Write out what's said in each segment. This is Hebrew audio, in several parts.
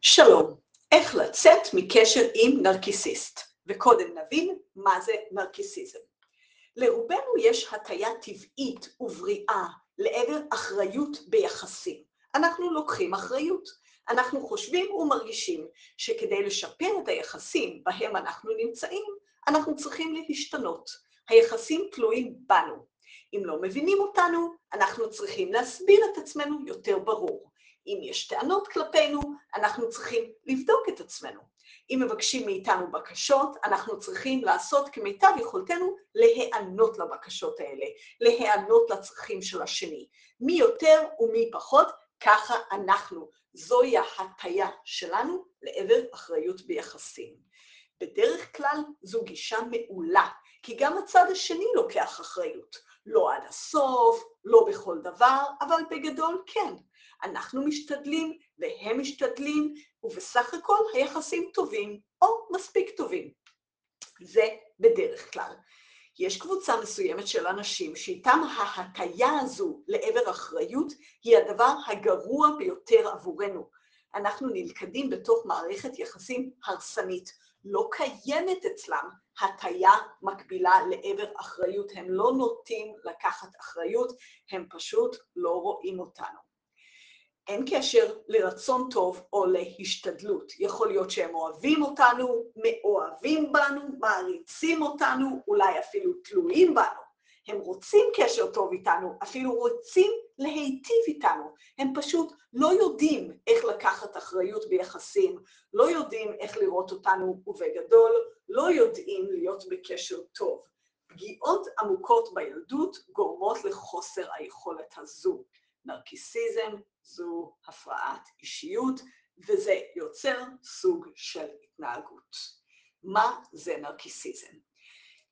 שלום, איך לצאת מקשר עם נרקיסיסט, וקודם נבין מה זה נרקיסיזם. לרובנו יש הטיה טבעית ובריאה לעבר אחריות ביחסים. אנחנו לוקחים אחריות. אנחנו חושבים ומרגישים שכדי לשפר את היחסים בהם אנחנו נמצאים, אנחנו צריכים להשתנות. היחסים תלויים בנו. אם לא מבינים אותנו, אנחנו צריכים להסביר את עצמנו יותר ברור. אם יש טענות כלפינו, אנחנו צריכים לבדוק את עצמנו. אם מבקשים מאיתנו בקשות, אנחנו צריכים לעשות כמיטב יכולתנו להיענות לבקשות האלה, להיענות לצרכים של השני. מי יותר ומי פחות, ככה אנחנו. זוהי ההטיה שלנו לעבר אחריות ביחסים. בדרך כלל זו גישה מעולה, כי גם הצד השני לוקח אחריות. לא עד הסוף, לא בכל דבר, אבל בגדול כן. אנחנו משתדלים והם משתדלים, ובסך הכל היחסים טובים או מספיק טובים. זה בדרך כלל. יש קבוצה מסוימת של אנשים שאיתם ההטיה הזו לעבר אחריות היא הדבר הגרוע ביותר עבורנו. אנחנו נלכדים בתוך מערכת יחסים הרסנית. לא קיימת אצלם הטיה מקבילה לעבר אחריות. הם לא נוטים לקחת אחריות, הם פשוט לא רואים אותנו. אין קשר לרצון טוב או להשתדלות. יכול להיות שהם אוהבים אותנו, מאוהבים בנו, מעריצים אותנו, אולי אפילו תלויים בנו. הם רוצים קשר טוב איתנו, אפילו רוצים להיטיב איתנו. הם פשוט לא יודעים איך לקחת אחריות ביחסים, לא יודעים איך לראות אותנו ובגדול, לא יודעים להיות בקשר טוב. פגיעות עמוקות בילדות גורמות לחוסר היכולת הזו. נרקיסיזם זו הפרעת אישיות, וזה יוצר סוג של התנהגות. מה זה נרקיסיזם?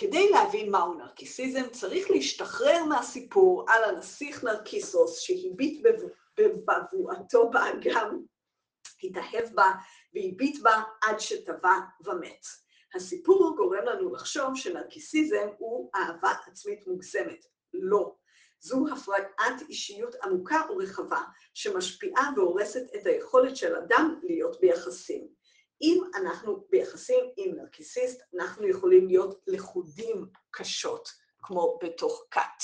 כדי להבין מהו נרקיסיזם, צריך להשתחרר מהסיפור על הנסיך נרקיסוס שהביט בבואתו באגם, התאהב בה והביט בה עד שטבע ומת. הסיפור גורם לנו לחשוב שנרקיסיזם הוא אהבה עצמית מוגזמת. לא. זו הפרעת אישיות עמוקה ורחבה, שמשפיעה והורסת את היכולת של אדם להיות ביחסים. אם אנחנו ביחסים עם נרקיסיסט, אנחנו יכולים להיות לכודים קשות, כמו בתוך כת.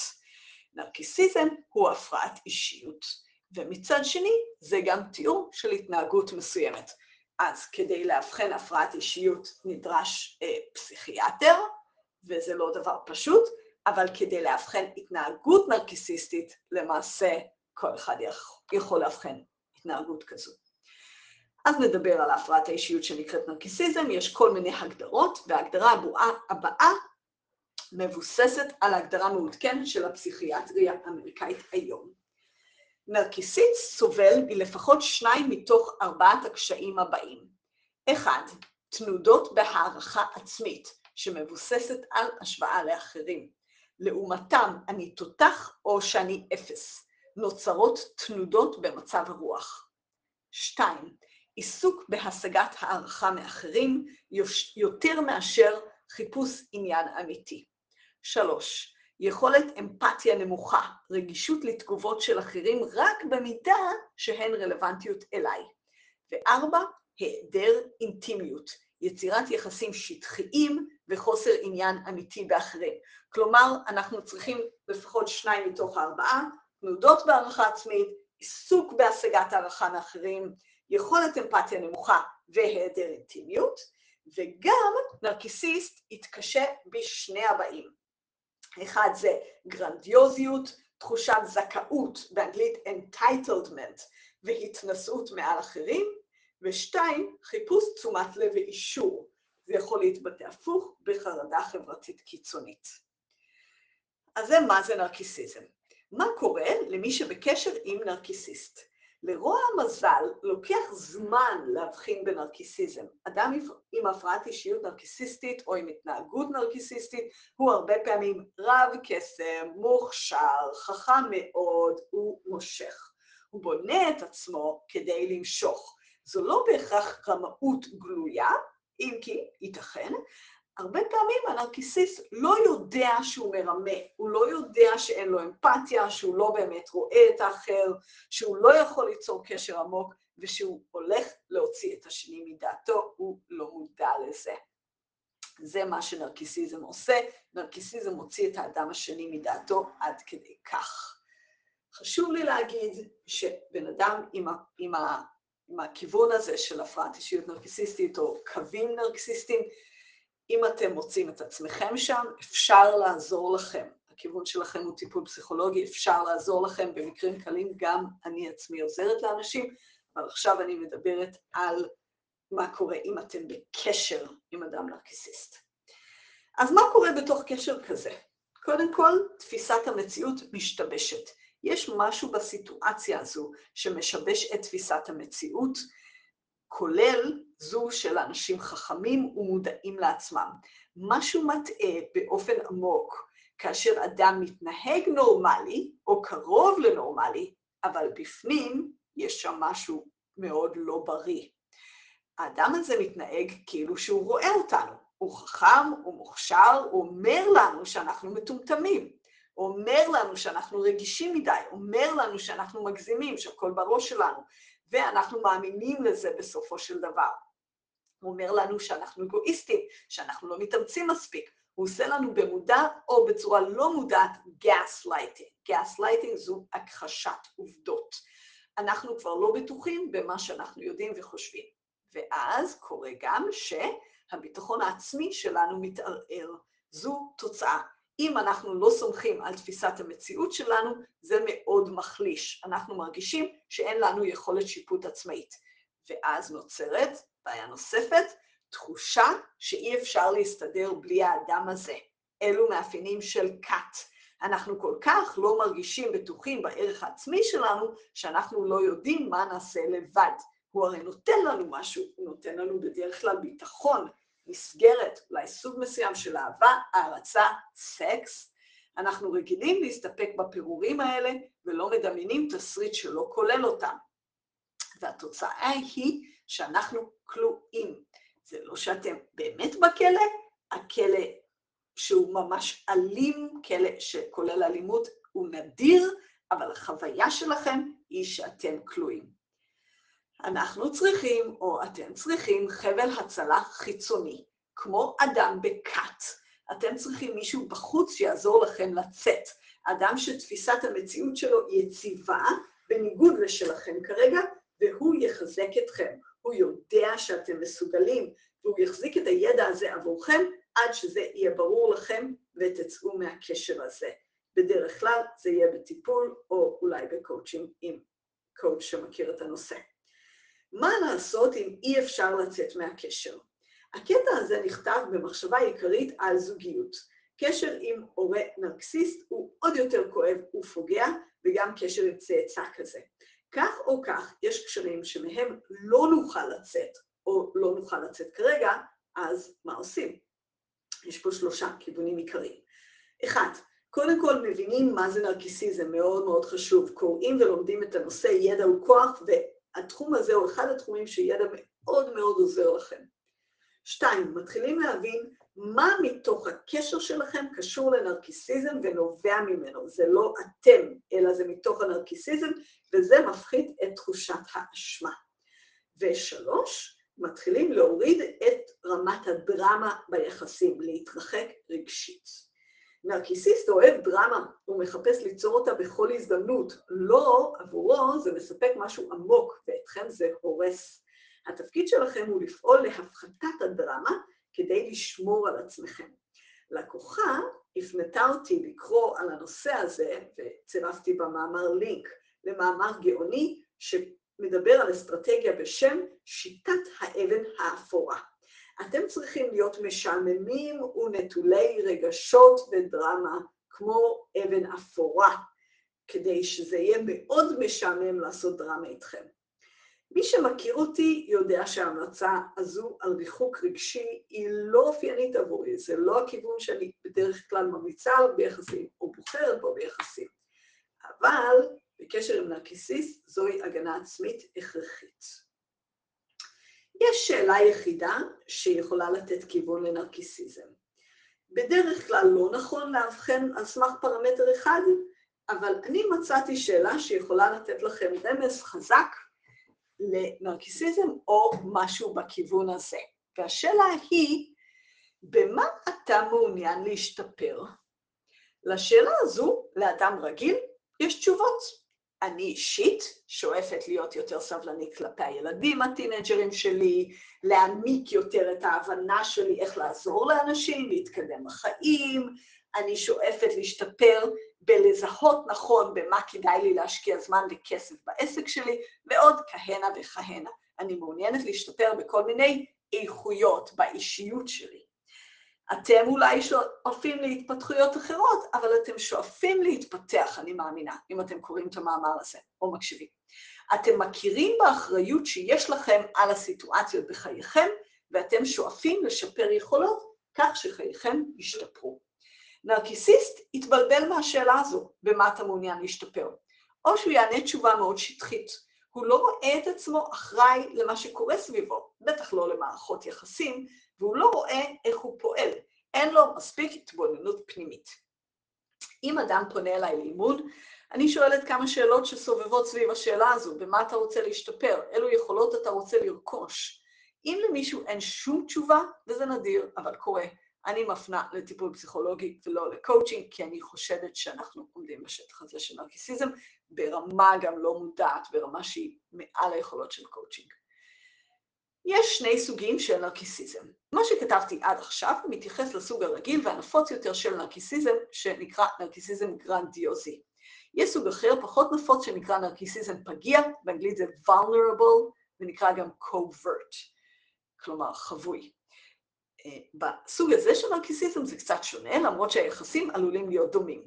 נרקיסיזם הוא הפרעת אישיות, ומצד שני, זה גם תיאור של התנהגות מסוימת. אז כדי לאבחן הפרעת אישיות נדרש אה, פסיכיאטר, וזה לא דבר פשוט, אבל כדי לאבחן התנהגות נרקיסיסטית, למעשה כל אחד יכול לאבחן התנהגות כזו. אז נדבר על הפרעת האישיות שנקראת נרקיסיזם, יש כל מיני הגדרות, וההגדרה הבאה מבוססת על הגדרה מעודכנת של הפסיכיאטריה האמריקאית היום. נרקיסיסט סובל מלפחות שניים מתוך ארבעת הקשיים הבאים. אחד, תנודות בהערכה עצמית, שמבוססת על השוואה לאחרים. לעומתם, אני תותח או שאני אפס. נוצרות תנודות במצב הרוח. שתיים, עיסוק בהשגת הערכה מאחרים יותר מאשר חיפוש עניין אמיתי. שלוש, יכולת אמפתיה נמוכה, רגישות לתגובות של אחרים רק במידה שהן רלוונטיות אליי. וארבע, היעדר אינטימיות, יצירת יחסים שטחיים וחוסר עניין אמיתי באחרים. כלומר, אנחנו צריכים לפחות שניים מתוך הארבעה, תנודות בהערכה עצמית, עיסוק בהשגת הערכה מאחרים, יכולת אמפתיה נמוכה והיעדר אינטימיות, וגם נרקיסיסט יתקשה בשני הבאים. אחד זה גרנדיוזיות, תחושת זכאות, באנגלית entitlement, והתנשאות מעל אחרים, ושתיים, חיפוש תשומת לב ואישור. זה יכול להתבטא הפוך בחרדה חברתית קיצונית. אז זה מה זה נרקיסיזם. מה קורה למי שבקשר עם נרקיסיסט? לרוע המזל לוקח זמן להבחין בנרקיסיזם. אדם עם הפרעת אישיות נרקיסיסטית או עם התנהגות נרקיסיסטית הוא הרבה פעמים רב קסם, מוכשר, חכם מאוד, הוא מושך. הוא בונה את עצמו כדי למשוך. זו לא בהכרח רמאות גלויה, אם כי ייתכן, הרבה פעמים הנרקיסיס לא יודע שהוא מרמה, הוא לא יודע שאין לו אמפתיה, שהוא לא באמת רואה את האחר, שהוא לא יכול ליצור קשר עמוק ושהוא הולך להוציא את השני מדעתו, הוא לא מודע לזה. זה מה שנרקיסיזם עושה, נרקיסיזם מוציא את האדם השני מדעתו עד כדי כך. חשוב לי להגיד שבן אדם עם, ה, עם, ה, עם הכיוון הזה של הפרעת אישיות נרקיסיסטית או קווים נרקיסיסטיים, אם אתם מוצאים את עצמכם שם, אפשר לעזור לכם. הכיוון שלכם הוא טיפול פסיכולוגי, אפשר לעזור לכם במקרים קלים, גם אני עצמי עוזרת לאנשים, אבל עכשיו אני מדברת על מה קורה אם אתם בקשר עם אדם נרקיסיסט. אז מה קורה בתוך קשר כזה? קודם כל, תפיסת המציאות משתבשת. יש משהו בסיטואציה הזו שמשבש את תפיסת המציאות, כולל זו של אנשים חכמים ומודעים לעצמם. משהו מטעה באופן עמוק כאשר אדם מתנהג נורמלי, או קרוב לנורמלי, אבל בפנים יש שם משהו מאוד לא בריא. האדם הזה מתנהג כאילו שהוא רואה אותנו. הוא חכם, הוא מוכשר, הוא אומר לנו שאנחנו מטומטמים. הוא אומר לנו שאנחנו רגישים מדי, אומר לנו שאנחנו מגזימים, שהכל בראש שלנו, ואנחנו מאמינים לזה בסופו של דבר. הוא אומר לנו שאנחנו אגואיסטים, שאנחנו לא מתאמצים מספיק. הוא עושה לנו במודע או בצורה לא מודעת gaslighting. Gaslighting זו הכחשת עובדות. אנחנו כבר לא בטוחים במה שאנחנו יודעים וחושבים. ואז קורה גם שהביטחון העצמי שלנו מתערער. זו תוצאה. אם אנחנו לא סומכים על תפיסת המציאות שלנו, זה מאוד מחליש. אנחנו מרגישים שאין לנו יכולת שיפוט עצמאית. ואז נוצרת בעיה נוספת, תחושה שאי אפשר להסתדר בלי האדם הזה. אלו מאפיינים של כת. אנחנו כל כך לא מרגישים בטוחים בערך העצמי שלנו, שאנחנו לא יודעים מה נעשה לבד. הוא הרי נותן לנו משהו, הוא נותן לנו בדרך כלל ביטחון, מסגרת, אולי סוג מסוים של אהבה, הערצה, סקס. אנחנו רגילים להסתפק בפירורים האלה ולא מדמיינים תסריט שלא כולל אותם. והתוצאה היא שאנחנו כלואים. זה לא שאתם באמת בכלא, הכלא שהוא ממש אלים, כלא שכולל אלימות, הוא נדיר, אבל החוויה שלכם היא שאתם כלואים. אנחנו צריכים, או אתם צריכים, חבל הצלה חיצוני, כמו אדם בכת. אתם צריכים מישהו בחוץ שיעזור לכם לצאת. אדם שתפיסת המציאות שלו יציבה, בניגוד לשלכם כרגע, והוא יחזק אתכם. הוא יודע שאתם מסוגלים, והוא יחזיק את הידע הזה עבורכם עד שזה יהיה ברור לכם ותצאו מהקשר הזה. בדרך כלל זה יהיה בטיפול או אולי בקואוצ'ינג עם קואוצ' שמכיר את הנושא. מה לעשות אם אי אפשר לצאת מהקשר? הקטע הזה נכתב במחשבה עיקרית על זוגיות. קשר עם הורה נרקסיסט הוא עוד יותר כואב ופוגע, וגם קשר עם צאצא כזה. כך או כך, יש קשרים שמהם לא נוכל לצאת, או לא נוכל לצאת כרגע, אז מה עושים? יש פה שלושה כיוונים עיקריים. אחד, קודם כל מבינים מה זה נרקיסיזם, מאוד מאוד חשוב. קוראים ולומדים את הנושא, ידע הוא כוח, והתחום הזה הוא אחד התחומים שידע מאוד מאוד עוזר לכם. שתיים, מתחילים להבין מה מתוך הקשר שלכם קשור לנרקיסיזם ונובע ממנו. זה לא אתם, אלא זה מתוך הנרקיסיזם, וזה מפחית את תחושת האשמה. ושלוש, מתחילים להוריד את רמת הדרמה ביחסים, להתרחק רגשית. נרקיסיסט אוהב דרמה, הוא מחפש ליצור אותה בכל הזדמנות. לא, עבורו זה מספק משהו עמוק, ואתכם זה הורס. התפקיד שלכם הוא לפעול להפחתת הדרמה כדי לשמור על עצמכם. לקוחה הפנתה אותי לקרוא על הנושא הזה, וצירפתי במאמר לינק למאמר גאוני שמדבר על אסטרטגיה בשם שיטת האבן האפורה. אתם צריכים להיות משעממים ונטולי רגשות ודרמה, כמו אבן אפורה, כדי שזה יהיה מאוד משעמם לעשות דרמה איתכם. מי שמכיר אותי יודע שההמלצה הזו על ריחוק רגשי היא לא אופיינית עבורי, זה לא הכיוון שאני בדרך כלל ממליצה עליו ביחסים, או בוחרת בו ביחסים. אבל בקשר עם נרקיסיסט זוהי הגנה עצמית הכרחית. יש שאלה יחידה שיכולה לתת כיוון לנרקיסיזם. בדרך כלל לא נכון לאבחן על סמך פרמטר אחד, אבל אני מצאתי שאלה שיכולה לתת לכם רמז חזק לנרקיסיזם או משהו בכיוון הזה. והשאלה היא, במה אתה מעוניין להשתפר? לשאלה הזו, לאדם רגיל, יש תשובות. אני אישית שואפת להיות יותר סבלנית כלפי הילדים הטינג'רים שלי, להעמיק יותר את ההבנה שלי איך לעזור לאנשים, להתקדם בחיים, אני שואפת להשתפר בלזהות נכון במה כדאי לי להשקיע זמן וכסף בעסק שלי, ועוד כהנה וכהנה. אני מעוניינת להשתפר בכל מיני איכויות באישיות שלי. אתם אולי שואפים להתפתחויות אחרות, אבל אתם שואפים להתפתח, אני מאמינה, אם אתם קוראים את המאמר הזה או מקשיבים. אתם מכירים באחריות שיש לכם על הסיטואציות בחייכם, ואתם שואפים לשפר יכולות כך שחייכם ישתפרו. נרקיסיסט יתבלבל מהשאלה הזו, במה אתה מעוניין להשתפר. או שהוא יענה תשובה מאוד שטחית. הוא לא רואה את עצמו אחראי למה שקורה סביבו, בטח לא למערכות יחסים, והוא לא רואה איך הוא פועל. אין לו מספיק התבוננות פנימית. אם אדם פונה אליי לאימון, אני שואלת כמה שאלות שסובבות סביב השאלה הזו, במה אתה רוצה להשתפר, אילו יכולות אתה רוצה לרכוש. אם למישהו אין שום תשובה, וזה נדיר, אבל קורה, אני מפנה לטיפול פסיכולוגי ולא לקואוצ'ינג, כי אני חושדת שאנחנו עומדים בשטח הזה של נרקיסיזם, ברמה גם לא מודעת, ברמה שהיא מעל היכולות של קואוצ'ינג. יש שני סוגים של נרקיסיזם. מה שכתבתי עד עכשיו מתייחס לסוג הרגיל והנפוץ יותר של נרקיסיזם, שנקרא נרקיסיזם גרנדיוזי. יש סוג אחר, פחות נפוץ, שנקרא נרקיסיזם פגיע, באנגלית זה vulnerable, ונקרא גם covert, כלומר חבוי. אה, בסוג הזה של נרקיסיזם זה קצת שונה, למרות שהיחסים עלולים להיות דומים.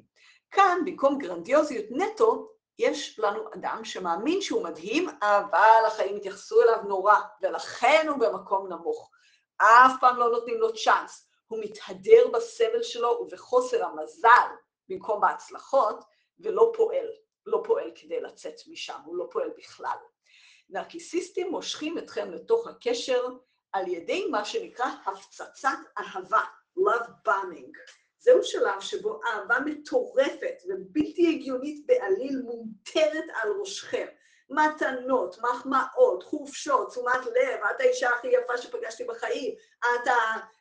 כאן, במקום גרנדיוזיות נטו, יש לנו אדם שמאמין שהוא מדהים, אבל החיים התייחסו אליו נורא, ולכן הוא במקום נמוך. אף פעם לא נותנים לו צ'אנס. הוא מתהדר בסבל שלו ובחוסר המזל במקום בהצלחות, ולא פועל, לא פועל כדי לצאת משם, הוא לא פועל בכלל. נרקיסיסטים מושכים אתכם לתוך הקשר על ידי מה שנקרא הפצצת אהבה, love bombing. זהו שלב שבו אהבה מטורפת ובלתי הגיונית בעליל מומטרת על ראשכם. מתנות, מחמאות, חופשות, תשומת לב, את האישה הכי יפה שפגשתי בחיים, את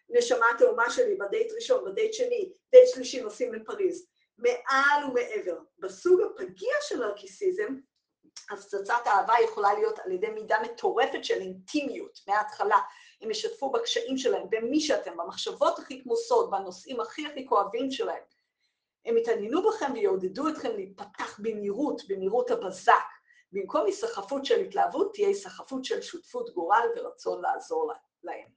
הנשמה התאומה שלי בדייט ראשון, בדייט שני, דייט שלישי נוסעים לפריז. מעל ומעבר. בסוג הפגיע של נרקיסיזם, הפצצת אהבה יכולה להיות על ידי מידה מטורפת של אינטימיות מההתחלה. הם ישתפו בקשיים שלהם, במי שאתם, במחשבות הכי כמוסות, בנושאים הכי הכי כואבים שלהם. הם יתעניינו בכם ויעודדו אתכם להיפתח במהירות, במהירות הבזק. במקום היסחפות של התלהבות, תהיה היסחפות של שותפות גורל ורצון לעזור להם.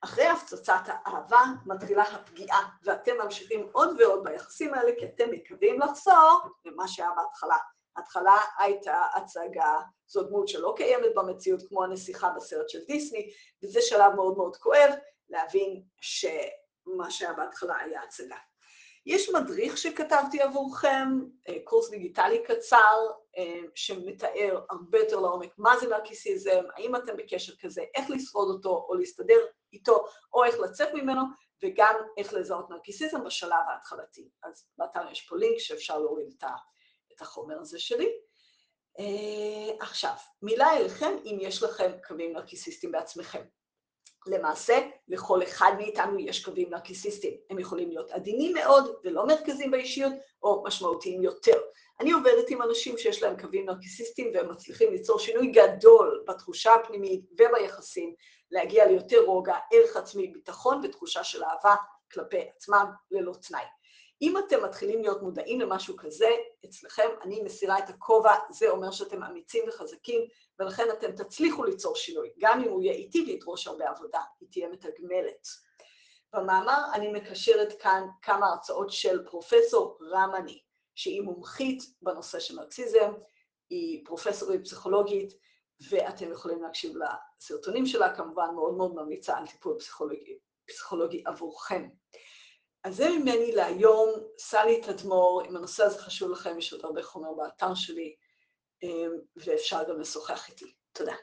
אחרי הפצצת האהבה מתחילה הפגיעה, ואתם ממשיכים עוד ועוד ביחסים האלה, כי אתם מקווים לחזור למה שהיה בהתחלה. ההתחלה הייתה הצגה, זו דמות שלא קיימת במציאות כמו הנסיכה בסרט של דיסני, וזה שלב מאוד מאוד כואב להבין שמה שהיה בהתחלה היה הצגה. יש מדריך שכתבתי עבורכם, אה, קורס דיגיטלי קצר, אה, שמתאר הרבה יותר לעומק מה זה נרקיסיזם, האם אתם בקשר כזה, איך לשרוד אותו או להסתדר איתו, או איך לצאת ממנו, וגם איך לזהות נרקיסיזם בשלב ההתחלתי. אז באתר יש פה לינק שאפשר להוריד את ה... את החומר הזה שלי. Uh, עכשיו, מילה אליכם אם יש לכם קווים נרקיסיסטיים בעצמכם. למעשה, לכל אחד מאיתנו יש קווים נרקיסיסטיים. הם יכולים להיות עדינים מאוד ולא מרכזיים באישיות, או משמעותיים יותר. אני עובדת עם אנשים שיש להם קווים נרקיסיסטיים והם מצליחים ליצור שינוי גדול בתחושה הפנימית וביחסים, להגיע ליותר רוגע, ערך עצמי, ביטחון ותחושה של אהבה כלפי עצמם ללא תנאי. אם אתם מתחילים להיות מודעים למשהו כזה, אצלכם אני מסירה את הכובע, זה אומר שאתם אמיצים וחזקים, ולכן אתם תצליחו ליצור שינוי. גם אם הוא יהיה איטי וידרוש הרבה עבודה, היא תהיה מתגמלת. במאמר אני מקשרת כאן כמה הרצאות של פרופסור רמני, שהיא מומחית בנושא של מרקסיזם, היא פרופסורית פסיכולוגית, ואתם יכולים להקשיב לסרטונים שלה, כמובן מאוד מאוד ממליצה על טיפול פסיכולוגי, פסיכולוגי עבורכם. אז זה ממני להיום, סלי תדמור, אם הנושא הזה חשוב לכם, יש עוד הרבה חומר באתר שלי, אמ, ואפשר גם לשוחח איתי. תודה.